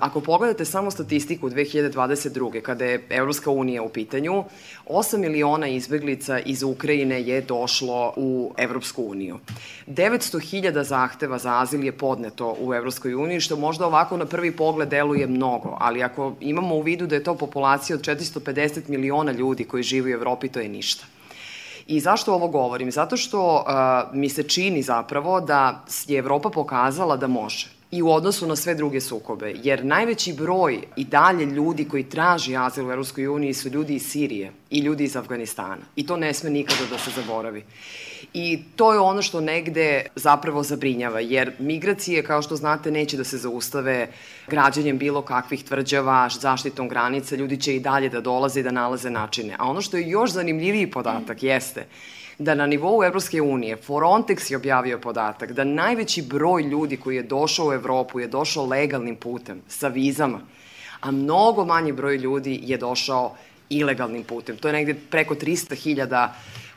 Ako pogledate samo statistiku 2022. kada je Evropska unija u pitanju, 8 miliona izbeglica iz Ukrajine je došlo u Evropsku uniju. 900.000 zahteva za azil je podneto u Evropskoj uniji, što možda ovako na prvi pogled deluje mnogo, ali ako imamo u vidu da je to populacija od 450 miliona ljudi koji žive u Evropi, to je ništa. I zašto ovo govorim? Zato što uh, mi se čini zapravo da je Evropa pokazala da može i u odnosu na sve druge sukobe, jer najveći broj i dalje ljudi koji traži azil u Evropskoj uniji su ljudi iz Sirije i ljudi iz Afganistana. I to ne sme nikada da se zaboravi. I to je ono što negde zapravo zabrinjava, jer migracije, kao što znate, neće da se zaustave građanjem bilo kakvih tvrđava, zaštitom granica, ljudi će i dalje da dolaze i da nalaze načine. A ono što je još zanimljiviji podatak jeste da na nivou Evropske unije Frontex je objavio podatak da najveći broj ljudi koji je došao u Evropu je došao legalnim putem, sa vizama, a mnogo manji broj ljudi je došao ilegalnim putem. To je negde preko 300.000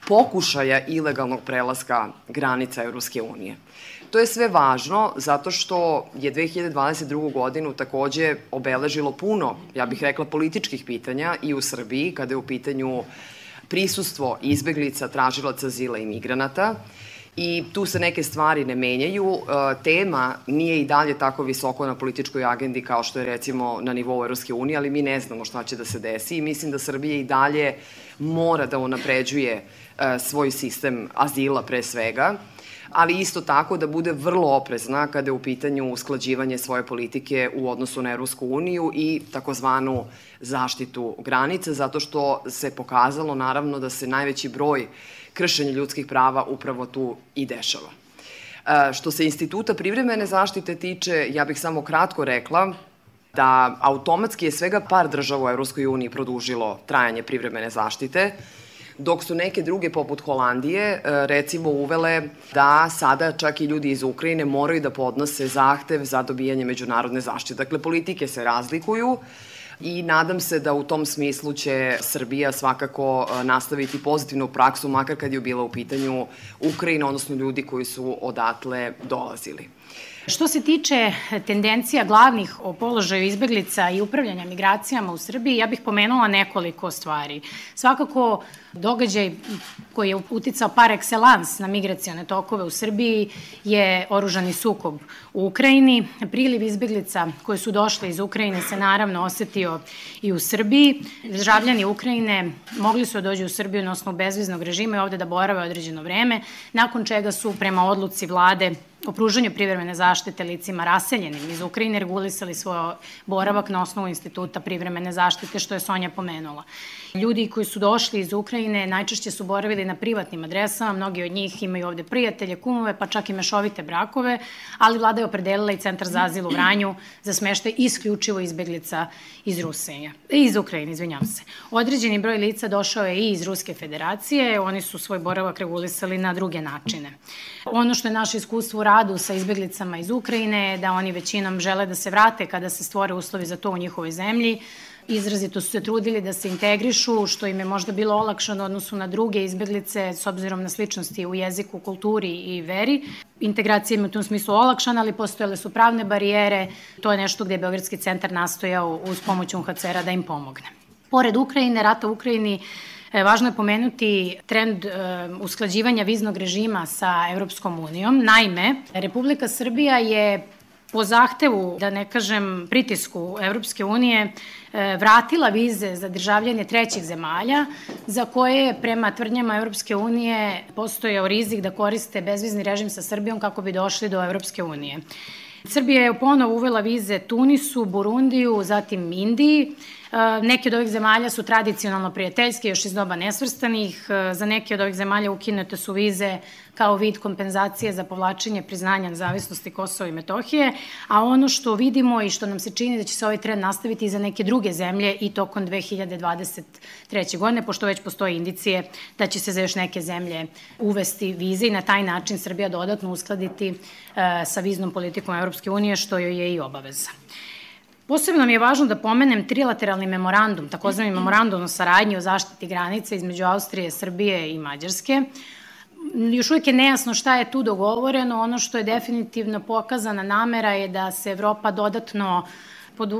pokušaja ilegalnog prelaska granica Evropske unije. To je sve važno zato što je 2022. godinu takođe obeležilo puno, ja bih rekla, političkih pitanja i u Srbiji, kada je u pitanju prisustvo izbeglica, tražilaca zila i migranata. I tu se neke stvari ne menjaju. E, tema nije i dalje tako visoko na političkoj agendi kao što je recimo na nivou Evropske unije, ali mi ne znamo šta će da se desi. I mislim da Srbija i dalje mora da unapređuje e, svoj sistem azila pre svega ali isto tako da bude vrlo oprezna kada je u pitanju usklađivanje svoje politike u odnosu na Evropsku uniju i takozvanu zaštitu granice, zato što se pokazalo naravno da se najveći broj kršenja ljudskih prava upravo tu i dešava. E, što se instituta privremene zaštite tiče, ja bih samo kratko rekla da automatski je svega par država u Evropskoj uniji produžilo trajanje privremene zaštite, dok su neke druge poput Holandije e, recimo uvele da sada čak i ljudi iz Ukrajine moraju da podnose zahtev za dobijanje međunarodne zaštite. Dakle, politike se razlikuju i nadam se da u tom smislu će Srbija svakako e, nastaviti pozitivnu praksu, makar kad je bila u pitanju Ukrajina, odnosno ljudi koji su odatle dolazili. Što se tiče tendencija glavnih o položaju izbeglica i upravljanja migracijama u Srbiji, ja bih pomenula nekoliko stvari. Svakako, događaj koji je uticao par excellence na migracijone tokove u Srbiji je oružani sukob u Ukrajini. Priliv izbeglica koje su došle iz Ukrajine se naravno osetio i u Srbiji. Državljani Ukrajine mogli su da dođu u Srbiju na osnovu bezviznog režima i ovde da borave određeno vreme, nakon čega su prema odluci vlade o pružanju privremene zaštite licima raseljenim iz Ukrajine regulisali svoj boravak na osnovu instituta privremene zaštite, što je Sonja pomenula. Ljudi koji su došli iz Ukrajine najčešće su boravili na privatnim adresama, mnogi od njih imaju ovde prijatelje, kumove, pa čak i mešovite brakove, ali vlada je opredelila i Centar za azil u Vranju za smeštaj isključivo izbeglica iz Rusije, iz Ukrajine, izvinjam se. Određeni broj lica došao je i iz Ruske federacije, oni su svoj boravak regulisali na druge načine. Ono što je naše iskustvo u radu sa izbeglicama iz Ukrajine da oni većinom žele da se vrate kada se stvore uslovi za to u njihovoj zemlji, izrazito su se trudili da se integrišu, što im je možda bilo olakšano odnosu na druge izbeglice s obzirom na sličnosti u jeziku, kulturi i veri. Integracija im je u tom smislu olakšana, ali postojale su pravne barijere. To je nešto gde je Beogradski centar nastojao uz pomoć UNHCR-a da im pomogne. Pored Ukrajine, rata u Ukrajini, Važno je pomenuti trend e, usklađivanja viznog režima sa Evropskom unijom. Naime, Republika Srbija je po zahtevu, da ne kažem pritisku Evropske unije, e, vratila vize za državljanje trećih zemalja, za koje je prema tvrdnjama Evropske unije postojao rizik da koriste bezvizni režim sa Srbijom kako bi došli do Evropske unije. Srbija je ponovo uvela vize Tunisu, Burundiju, zatim Indiji, Neki od ovih zemalja su tradicionalno prijateljski, još iz doba nesvrstanih. Za neke od ovih zemalja ukinute su vize kao vid kompenzacije za povlačenje priznanja nezavisnosti Kosova i Metohije, a ono što vidimo i što nam se čini da će se ovaj trend nastaviti i za neke druge zemlje i tokom 2023. godine, pošto već postoje indicije da će se za još neke zemlje uvesti vize i na taj način Srbija dodatno uskladiti sa viznom politikom Europske unije, što joj je i obaveza. Posebno mi je važno da pomenem trilateralni memorandum, takozvani memorandum o saradnji o zaštiti granica između Austrije, Srbije i Mađarske. Još uvijek je nejasno šta je tu dogovoreno, ono što je definitivno pokazana namera je da se Evropa dodatno pod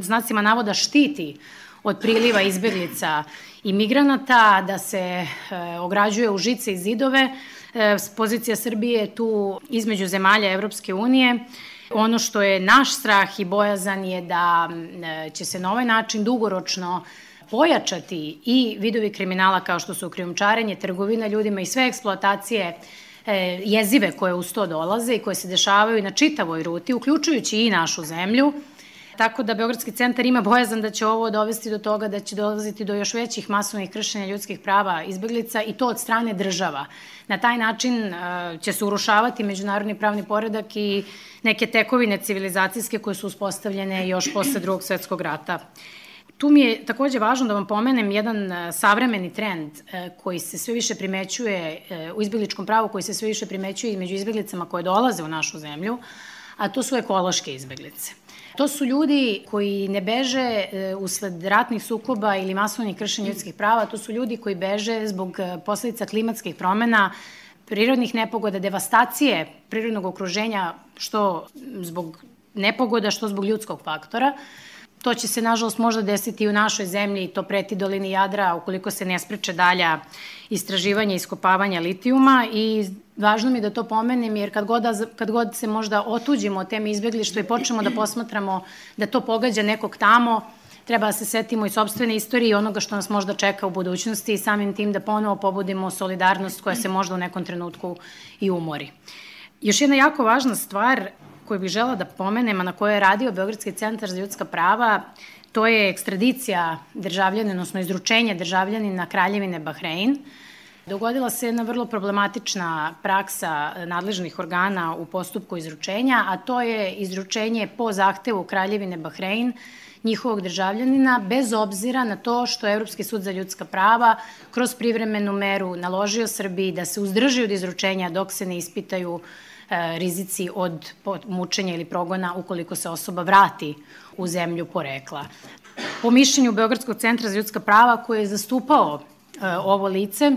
znacima navoda štiti od priliva izbeglica i migranata, da se e, ograđuje u žice i zidove. E, pozicija Srbije je tu između zemalja Evropske unije. Ono što je naš strah i bojazan je da e, će se na ovaj način dugoročno pojačati i vidovi kriminala kao što su krijumčarenje, trgovina ljudima i sve eksploatacije e, jezive koje uz to dolaze i koje se dešavaju na čitavoj ruti, uključujući i našu zemlju, Tako da Beogradski centar ima bojazan da će ovo dovesti do toga da će dolaziti do još većih masovnih kršenja ljudskih prava izbeglica i to od strane država. Na taj način uh, će se urušavati međunarodni pravni poredak i neke tekovine civilizacijske koje su uspostavljene još posle drugog svetskog rata. Tu mi je takođe važno da vam pomenem jedan uh, savremeni trend uh, koji se sve više primećuje u izbegličkom pravu, koji se sve više primećuje i među izbeglicama koje dolaze u našu zemlju, a to su ekološke izbeglice. To su ljudi koji ne beže e, usled ratnih sukoba ili masovnih kršenja ljudskih prava, to su ljudi koji beže zbog e, posledica klimatskih promena, prirodnih nepogoda, devastacije prirodnog okruženja, što zbog nepogoda, što zbog ljudskog faktora. To će se, nažalost, možda desiti i u našoj zemlji to preti dolini Jadra ukoliko se ne spreče dalja istraživanja i iskopavanja litijuma i važno mi da to pomenem jer kad god, kad god se možda otuđimo od teme izbjeglištva i počnemo da posmatramo da to pogađa nekog tamo, treba da se setimo i sobstvene istorije i onoga što nas možda čeka u budućnosti i samim tim da ponovo pobudimo solidarnost koja se možda u nekom trenutku i umori. Još jedna jako važna stvar koju bih žela da pomenem, a na kojoj je radio Beogradski centar za ljudska prava, to je ekstradicija državljanina, odnosno izručenje državljanina Kraljevine Bahrein. Dogodila se jedna vrlo problematična praksa nadležnih organa u postupku izručenja, a to je izručenje po zahtevu Kraljevine Bahrein njihovog državljanina, bez obzira na to što Evropski sud za ljudska prava kroz privremenu meru naložio Srbiji da se uzdrži od izručenja dok se ne ispitaju E, rizici od mučenja ili progona ukoliko se osoba vrati u zemlju porekla. Po mišljenju Beogradskog centra za ljudska prava koji je zastupao e, ovo lice,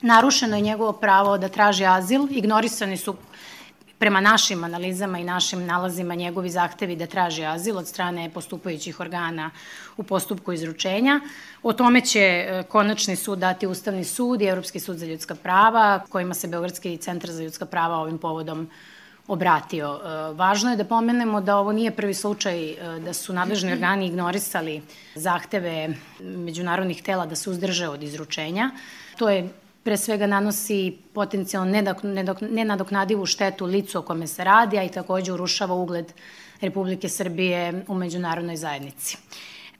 narušeno je njegovo pravo da traži azil, ignorisani su prema našim analizama i našim nalazima njegovi zahtevi da traži azil od strane postupajućih organa u postupku izručenja. O tome će e, konačni sud dati Ustavni sud i Evropski sud za ljudska prava, kojima se Beogradski centar za ljudska prava ovim povodom obratio. E, važno je da pomenemo da ovo nije prvi slučaj e, da su nadležni organi ignorisali zahteve međunarodnih tela da se uzdrže od izručenja. To je pre svega nanosi potencijalno nenadoknadivu štetu licu o kome se radi, a i takođe urušava ugled Republike Srbije u međunarodnoj zajednici.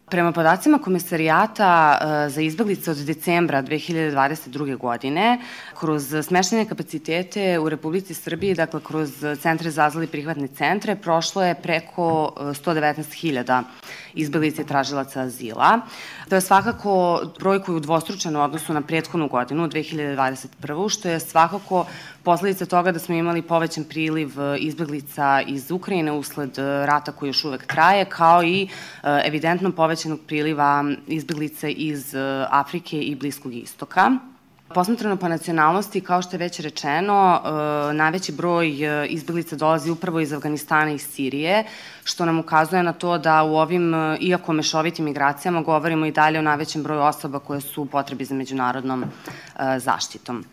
Prema podacima Komisarijata e, za izbeglice od decembra 2022. godine, kroz smeštene kapacitete u Republici Srbiji, dakle kroz centre za azali prihvatne centre, prošlo je preko 119.000 e, izbeglice i tražilaca azila. To je svakako broj koji je udvostručen u odnosu na prethodnu godinu, 2021. što je svakako posledica toga da smo imali povećan priliv e, izbeglica iz Ukrajine usled rata koji još uvek traje, kao i evidentno povećanog priliva izbeglice iz Afrike i Bliskog istoka. Posmatrano po nacionalnosti, kao što je već rečeno, e, najveći broj e, izbeglica dolazi upravo iz Afganistana i Sirije, što nam ukazuje na to da u ovim, e, iako mešovitim migracijama, govorimo i dalje o najvećem broju osoba koje su u potrebi za međunarodnom zaštitom.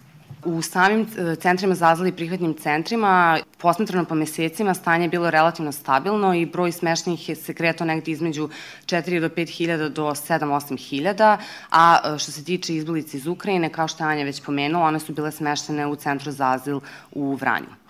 U samim e, centrima za azil i prihvatnim centrima, posmetrano po mesecima, stanje je bilo relativno stabilno i broj smešnih se kretao negde između 4 do 5 hiljada do 7-8 hiljada, a e, što se tiče izbilice iz Ukrajine, kao što je Anja već pomenula, one su bile smeštene u centru za azil u Vranju.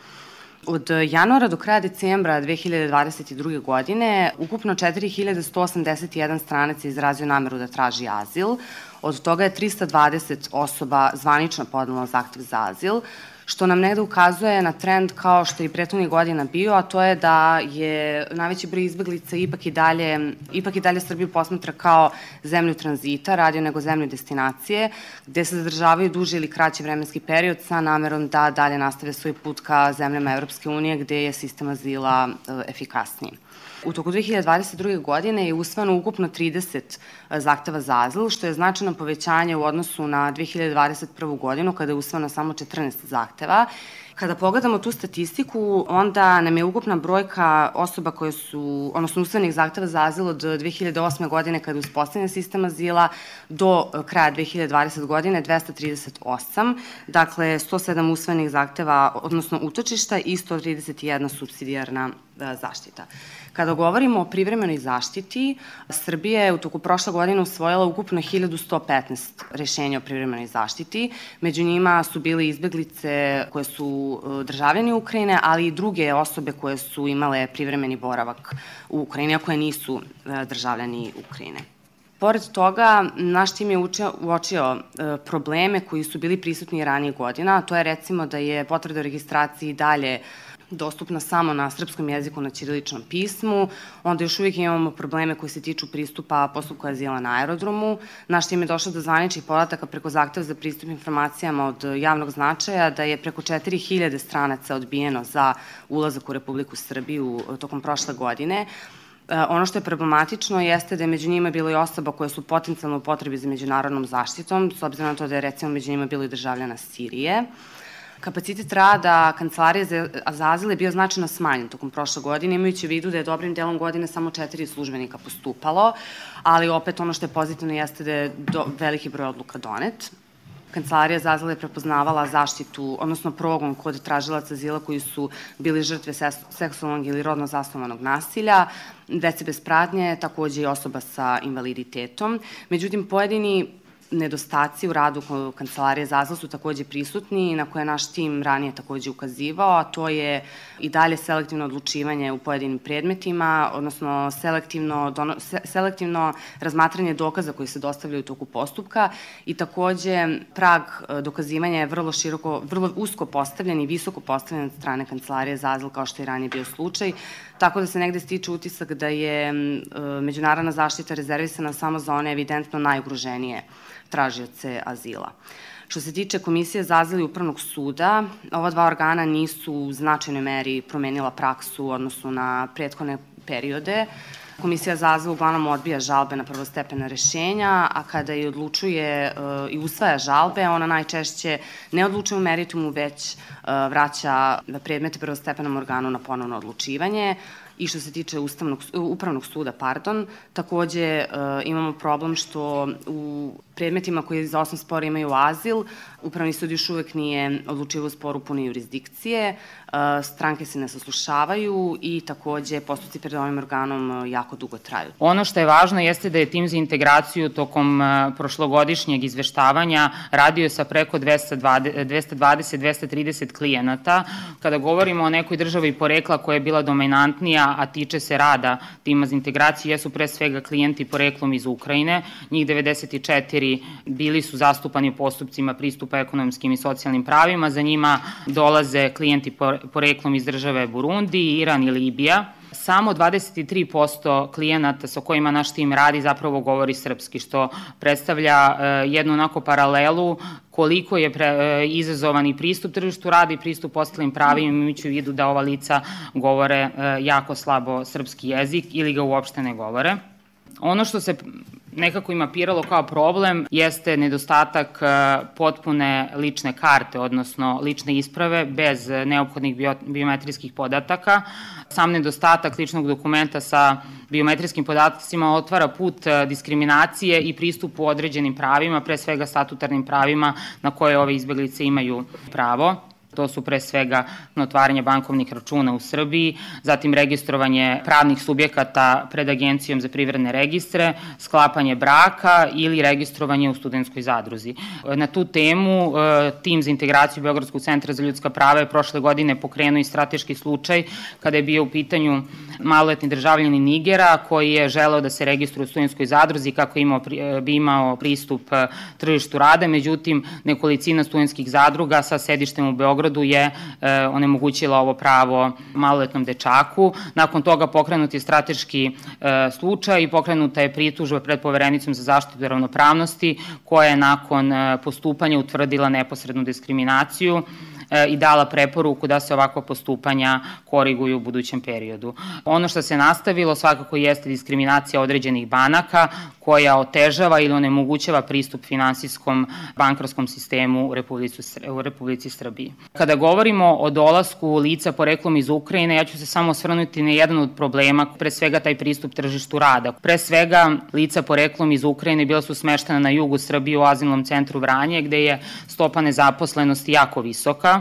Od januara do kraja decembra 2022. godine ukupno 4181 stranac je izrazio nameru da traži azil. Od toga je 320 osoba zvanično podalo zahtev za azil, što nam negde ukazuje na trend kao što je i prethodnih godina bio, a to je da je najveći broj izbeglica ipak i dalje, ipak i dalje Srbiju posmatra kao zemlju tranzita, radio nego zemlju destinacije, gde se zadržavaju duže ili kraći vremenski period sa namerom da dalje nastave svoj put ka zemljama Evropske unije gde je sistem azila e, efikasniji. U toku 2022. godine je usvano ukupno 30 e, zahteva za azil, što je značajno povećanje u odnosu na 2021. godinu kada je usvano samo 14 zahteva Kada pogledamo tu statistiku, onda nam je ukupna brojka osoba koje su, odnosno usvojenih zahteva za azil od 2008. godine kada je uspostavljen sistem azila do kraja 2020. godine 238, dakle 107 usvojenih zahteva, odnosno utočišta i 131 subsidijarna e, zaštita. Kada govorimo o privremenoj zaštiti, Srbija je u toku prošle godine usvojila ukupno 1115 rešenja o privremenoj zaštiti. Među njima su bile izbeglice koje su e, državljani Ukrajine, ali i druge osobe koje su imale privremeni boravak u Ukrajini, a koje nisu e, državljani Ukrajine. Pored toga, naš tim je uočio e, probleme koji su bili prisutni ranije godina, a to je recimo da je potvrda o registraciji dalje dostupna samo na srpskom jeziku na ćiriličnom pismu, onda još uvijek imamo probleme koji se tiču pristupa postupku azila na aerodromu. Naš tim je došao do zvaničnih podataka preko zahteva za pristup informacijama od javnog značaja da je preko 4000 stranaca odbijeno za ulazak u Republiku Srbiju tokom prošle godine. E, ono što je problematično jeste da je među njima bilo i osoba koje su potencijalno u potrebi za međunarodnom zaštitom, s obzirom na to da je recimo među njima bilo i državljana Sirije. Kapacitet rada Kancelarije za, azil je bio značajno smanjen tokom prošle godine, imajući u vidu da je dobrim delom godine samo četiri službenika postupalo, ali opet ono što je pozitivno jeste da je do, veliki broj odluka donet. Kancelarija za azil je prepoznavala zaštitu, odnosno progon kod tražilaca azila koji su bili žrtve seksualnog ili rodno zasnovanog nasilja, dece bez pratnje, takođe i osoba sa invaliditetom. Međutim, pojedini nedostaci u radu Kancelarije za azil su takođe prisutni na koje naš tim ranije takođe ukazivao, a to je i dalje selektivno odlučivanje u pojedinim predmetima, odnosno selektivno, dono, selektivno razmatranje dokaza koji se dostavljaju u toku postupka i takođe prag e, dokazivanja je vrlo široko, vrlo usko postavljen i visoko postavljen od strane Kancelarije za azil kao što je ranije bio slučaj, tako da se negde stiče utisak da je e, međunarodna zaštita rezervisana samo za one evidentno najugroženije tražioce azila. Što se tiče Komisije za azil i Upravnog suda, ova dva organa nisu u značajnoj meri promenila praksu u odnosu na prethodne periode. Komisija za azil uglavnom odbija žalbe na prvostepena rešenja, a kada i odlučuje e, i usvaja žalbe, ona najčešće ne odlučuje u meritumu, već e, vraća predmete prvostepenom organu na ponovno odlučivanje i što se tiče ustavnog, upravnog suda, pardon, takođe uh, imamo problem što u predmetima koji za osam spora imaju azil, upravni sud još uvek nije odlučivo sporu pune jurisdikcije, stranke se ne saslušavaju i takođe postupci pred ovim organom jako dugo traju. Ono što je važno jeste da je tim za integraciju tokom prošlogodišnjeg izveštavanja radio sa preko 220-230 klijenata. Kada govorimo o nekoj državi porekla koja je bila dominantnija, a tiče se rada tima za integraciju, jesu pre svega klijenti poreklom iz Ukrajine, njih 94 bili su zastupani u postupcima pristupa ekonomskim i socijalnim pravima. Za njima dolaze klijenti poreklom iz države Burundi, Iran i Libija samo 23% klijenata sa kojima naš tim radi zapravo govori srpski, što predstavlja uh, jednu onako paralelu koliko je pre, uh, izazovan i pristup tržištu rada i pristup ostalim pravima, imajući u vidu da ova lica govore uh, jako slabo srpski jezik ili ga uopšte ne govore. Ono što se nekako ima piralo kao problem jeste nedostatak e, potpune lične karte, odnosno lične isprave bez neophodnih bio, biometrijskih podataka. Sam nedostatak ličnog dokumenta sa biometrijskim podatacima otvara put e, diskriminacije i pristupu određenim pravima, pre svega statutarnim pravima na koje ove izbeglice imaju pravo. To su pre svega otvaranje bankovnih računa u Srbiji, zatim registrovanje pravnih subjekata pred Agencijom za privredne registre, sklapanje braka ili registrovanje u studentskoj zadruzi. Na tu temu e, tim za integraciju Beogradskog centra za ljudska prava je prošle godine pokrenuo i strateški slučaj kada je bio u pitanju maloletni državljani Nigera koji je želeo da se registruje u studentskoj zadruzi kako imao, e, bi imao pristup e, tržištu rada, međutim nekolicina studentskih zadruga sa sedištem u Beogradu Beogradu je e, onemogućila ovo pravo maloletnom dečaku. Nakon toga pokrenut je strateški e, slučaj i pokrenuta je pritužba pred poverenicom za zaštitu ravnopravnosti koja je nakon e, postupanja utvrdila neposrednu diskriminaciju i dala preporuku da se ovakva postupanja koriguju u budućem periodu. Ono što se nastavilo svakako jeste diskriminacija određenih banaka koja otežava ili onemogućava pristup finansijskom bankarskom sistemu u Republici, u Republici Srbiji. Kada govorimo o dolasku lica poreklom iz Ukrajine, ja ću se samo osvrnuti na jedan od problema, pre svega taj pristup tržištu rada. Pre svega, lica poreklom iz Ukrajine bila su smeštena na jugu Srbije u azilnom centru Vranje, gde je stopa nezaposlenosti jako visoka.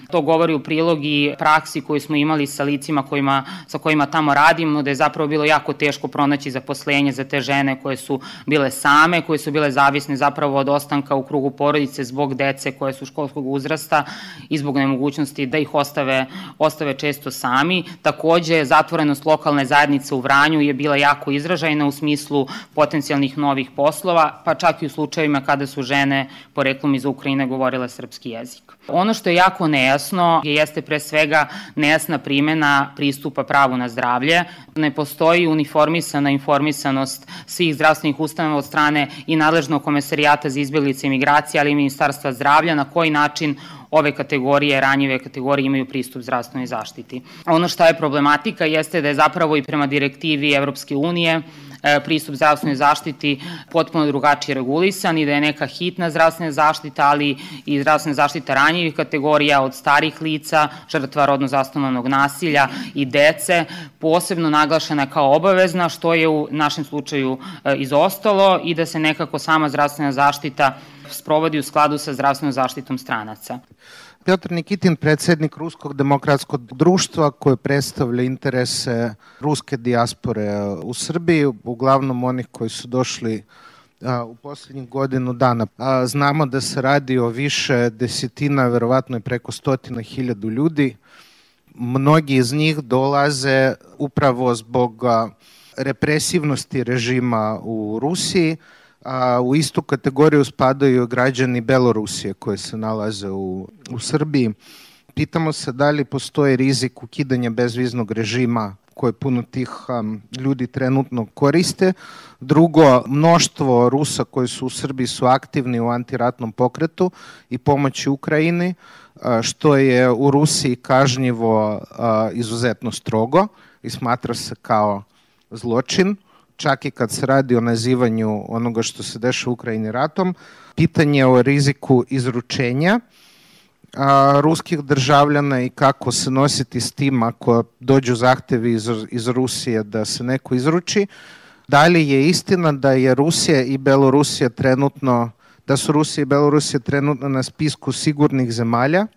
To govori u prilog i praksi koju smo imali sa licima kojima, sa kojima tamo radimo, da je zapravo bilo jako teško pronaći zaposlenje za te žene koje su bile same, koje su bile zavisne zapravo od ostanka u krugu porodice zbog dece koje su školskog uzrasta i zbog nemogućnosti da ih ostave, ostave često sami. Takođe, zatvorenost lokalne zajednice u Vranju je bila jako izražajna u smislu potencijalnih novih poslova, pa čak i u slučajevima kada su žene poreklom iz Ukrajine govorile srpski jezik. Ono što je jako nejasno jeste pre svega nejasna primena pristupa pravu na zdravlje. Ne postoji uniformisana informisanost svih zdravstvenih ustanova od strane i nadležnog komesarijata za izbjeglice i migracije, ali i Ministarstva zdravlja, na koji način ove kategorije, ranjive kategorije imaju pristup zdravstvenoj zaštiti. Ono što je problematika jeste da je zapravo i prema direktivi Evropske unije pristup zdravstvenoj zaštiti potpuno drugačije regulisan i da je neka hitna zdravstvena zaštita, ali i zdravstvena zaštita ranjivih kategorija od starih lica, žrtva rodno zasnovanog nasilja i dece, posebno naglašena kao obavezna, što je u našem slučaju e, izostalo i da se nekako sama zdravstvena zaštita sprovodi u skladu sa zdravstvenom zaštitom stranaca. Piotr Nikitin, predsednik Ruskog demokratskog društva koje predstavlja interese ruske dijaspore u Srbiji, uglavnom onih koji su došli u poslednjih godinu dana. Znamo da se radi o više desetina, verovatno je preko stotina hiljadu ljudi. Mnogi iz njih dolaze upravo zbog represivnosti režima u Rusiji, a u istu kategoriju spadaju građani Belorusije koje se nalaze u, u Srbiji. Pitamo se da li postoji rizik ukidanja bezviznog režima koje puno tih um, ljudi trenutno koriste. Drugo, mnoštvo Rusa koji su u Srbiji su aktivni u antiratnom pokretu i pomoći Ukrajini, što je u Rusiji kažnjivo izuzetno strogo i smatra se kao zločin čak i kad se radi o nazivanju onoga što se deša u Ukrajini ratom, pitanje o riziku izručenja a, ruskih državljana i kako se nositi s tim ako dođu zahtevi iz, iz Rusije da se neko izruči. Da li je istina da je Rusija i Belorusija trenutno, da su Rusija i Belorusija trenutno na spisku sigurnih zemalja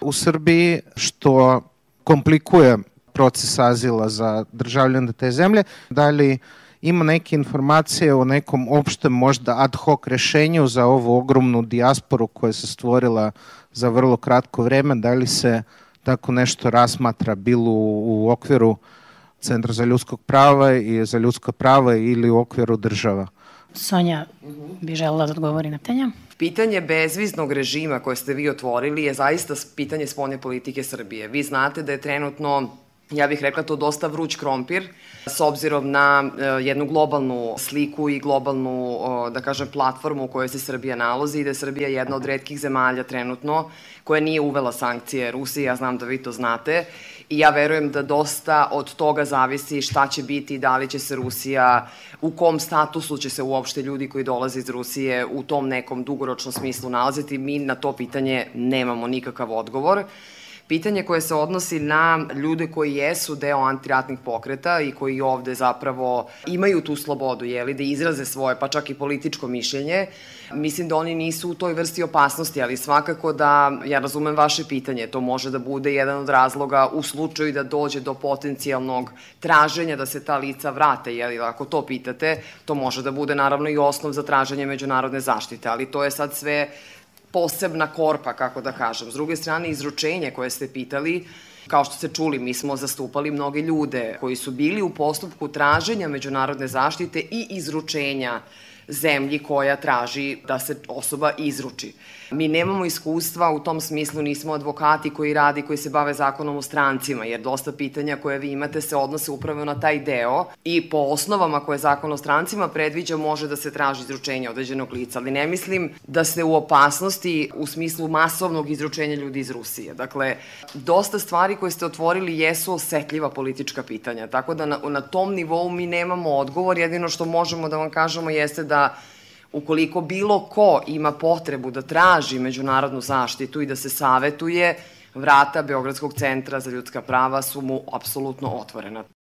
u Srbiji, što komplikuje proces azila za državljane te zemlje. Da li ima neke informacije o nekom opštem možda ad hoc rešenju za ovu ogromnu dijasporu koja se stvorila za vrlo kratko vreme, da li se tako nešto rasmatra bilo u, u okviru Centra za ljudskog prava i za ljudska prava ili u okviru država? Sonja bi želela da odgovori na pitanje. Pitanje bezviznog režima koje ste vi otvorili je zaista pitanje spolne politike Srbije. Vi znate da je trenutno ja bih rekla to dosta vruć krompir s obzirom na uh, jednu globalnu sliku i globalnu, da kažem, platformu u kojoj se Srbija nalazi i da je Srbija jedna od redkih zemalja trenutno koja nije uvela sankcije Rusiji, ja znam da vi to znate i ja verujem da dosta od toga zavisi šta će biti, da li će se Rusija, u kom statusu će se uopšte ljudi koji dolaze iz Rusije u tom nekom dugoročnom smislu nalaziti. Mi na to pitanje nemamo nikakav odgovor. Pitanje koje se odnosi na ljude koji jesu deo antiratnih pokreta i koji ovde zapravo imaju tu slobodu, jeli, da izraze svoje, pa čak i političko mišljenje, mislim da oni nisu u toj vrsti opasnosti, ali svakako da, ja razumem vaše pitanje, to može da bude jedan od razloga u slučaju da dođe do potencijalnog traženja da se ta lica vrate, jeli, ako to pitate, to može da bude naravno i osnov za traženje međunarodne zaštite, ali to je sad sve posebna korpa, kako da kažem. S druge strane, izručenje koje ste pitali, Kao što ste čuli, mi smo zastupali mnoge ljude koji su bili u postupku traženja međunarodne zaštite i izručenja zemlji koja traži da se osoba izruči. Mi nemamo iskustva, u tom smislu nismo advokati koji radi, koji se bave zakonom o strancima, jer dosta pitanja koje vi imate se odnose upravo na taj deo i po osnovama koje zakon o strancima predviđa može da se traži izručenje određenog lica, ali ne mislim da ste u opasnosti u smislu masovnog izručenja ljudi iz Rusije. Dakle, dosta stvari koje ste otvorili jesu osetljiva politička pitanja, tako da na, na tom nivou mi nemamo odgovor, jedino što možemo da vam kažemo jeste da ukoliko bilo ko ima potrebu da traži međunarodnu zaštitu i da se savetuje, vrata Beogradskog centra za ljudska prava su mu apsolutno otvorena.